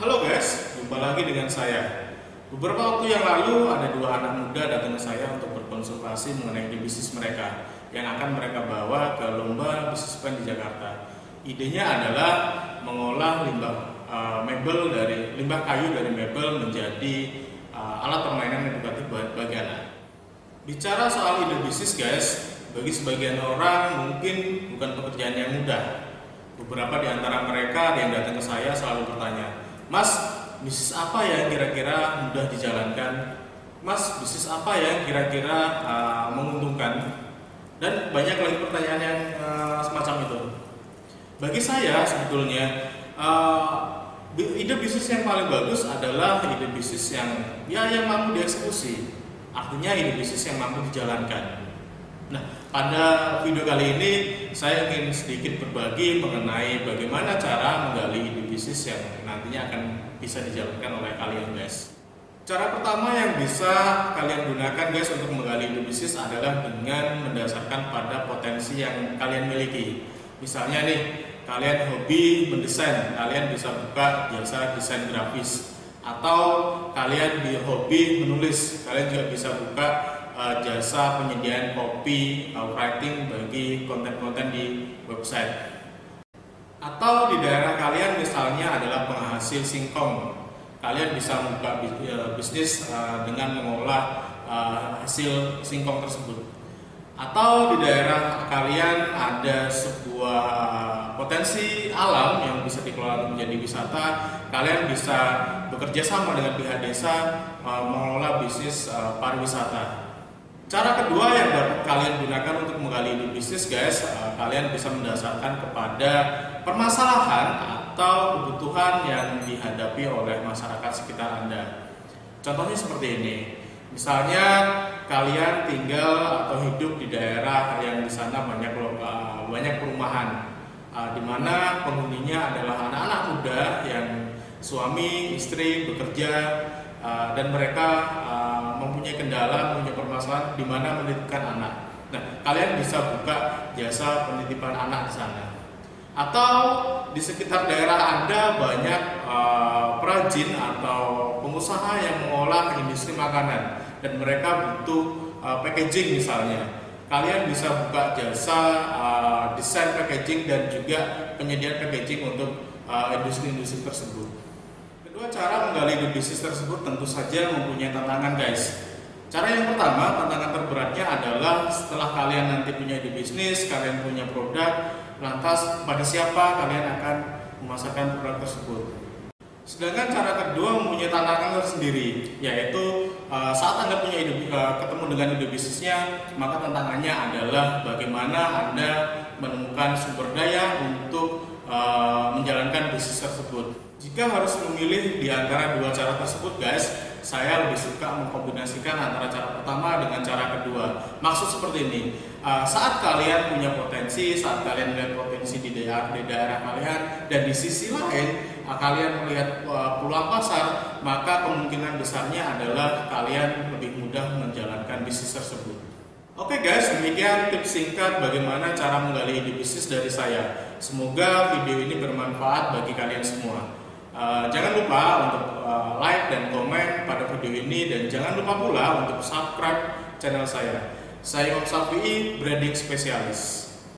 Halo guys, jumpa lagi dengan saya. Beberapa waktu yang lalu ada dua anak muda datang ke saya untuk berkonsultasi mengenai bisnis mereka yang akan mereka bawa ke lomba bisnis plan di Jakarta. Idenya adalah mengolah limbah uh, mebel dari limbah kayu dari mebel menjadi uh, alat permainan edukatif bagi anak. Bicara soal ide bisnis guys, bagi sebagian orang mungkin bukan pekerjaan yang mudah. Beberapa di antara mereka yang datang ke saya selalu bertanya, Mas, bisnis apa ya kira-kira mudah dijalankan? Mas, bisnis apa ya kira-kira uh, menguntungkan? Dan banyak lagi pertanyaan yang uh, semacam itu. Bagi saya sebetulnya uh, ide bisnis yang paling bagus adalah ide bisnis yang ya yang mampu dieksekusi. Artinya ide bisnis yang mampu dijalankan. Nah, pada video kali ini saya ingin sedikit berbagi mengenai bagaimana cara bisnis yang nantinya akan bisa dijalankan oleh kalian guys. Cara pertama yang bisa kalian gunakan guys untuk menggali ide bisnis adalah dengan mendasarkan pada potensi yang kalian miliki. Misalnya nih, kalian hobi mendesain, kalian bisa buka jasa desain grafis atau kalian di hobi menulis, kalian juga bisa buka uh, jasa penyediaan copy uh, writing bagi konten-konten di website. Atau di daerah kalian misalnya adalah penghasil singkong, kalian bisa membuka bisnis uh, dengan mengolah uh, hasil singkong tersebut. Atau di daerah kalian ada sebuah potensi alam yang bisa dikelola menjadi wisata, kalian bisa bekerja sama dengan pihak desa mengelola bisnis pariwisata. Cara kedua yang dapat kalian gunakan untuk menggali bisnis guys, kalian bisa mendasarkan kepada permasalahan atau kebutuhan yang dihadapi oleh masyarakat sekitar Anda. Contohnya seperti ini. Misalnya kalian tinggal atau hidup di daerah yang di sana banyak uh, banyak perumahan uh, di mana penghuninya adalah anak-anak muda yang suami istri bekerja uh, dan mereka mempunyai kendala, mempunyai permasalahan di mana menitipkan anak. Nah, kalian bisa buka jasa penitipan anak di sana. Atau di sekitar daerah Anda banyak uh, perajin atau pengusaha yang mengolah industri makanan dan mereka butuh uh, packaging misalnya. Kalian bisa buka jasa uh, desain packaging dan juga penyediaan packaging untuk industri-industri uh, tersebut. Kedua cara menggali ide bisnis tersebut tentu saja mempunyai tantangan guys. Cara yang pertama, tantangan terberatnya adalah setelah kalian nanti punya ide bisnis, kalian punya produk, lantas pada siapa kalian akan memasarkan produk tersebut. Sedangkan cara kedua mempunyai tantangan tersendiri, yaitu uh, saat Anda punya ide, uh, ketemu dengan ide bisnisnya, maka tantangannya adalah bagaimana Anda menemukan sumber daya untuk uh, menjalankan bisnis tersebut. Jika harus memilih di antara dua cara tersebut guys, saya lebih suka mengkombinasikan antara cara pertama dengan cara kedua. Maksud seperti ini, uh, saat kalian punya potensi, saat kalian melihat potensi di daerah, di daerah kalian, dan di sisi lain uh, kalian melihat peluang pasar, maka kemungkinan besarnya adalah kalian lebih mudah menjalankan bisnis tersebut. Oke okay guys, demikian tips singkat bagaimana cara menggali ide bisnis dari saya. Semoga video ini bermanfaat bagi kalian semua. Uh, jangan lupa untuk uh, like dan komen pada video ini dan jangan lupa pula untuk subscribe channel saya. Saya Om Safi, branding spesialis.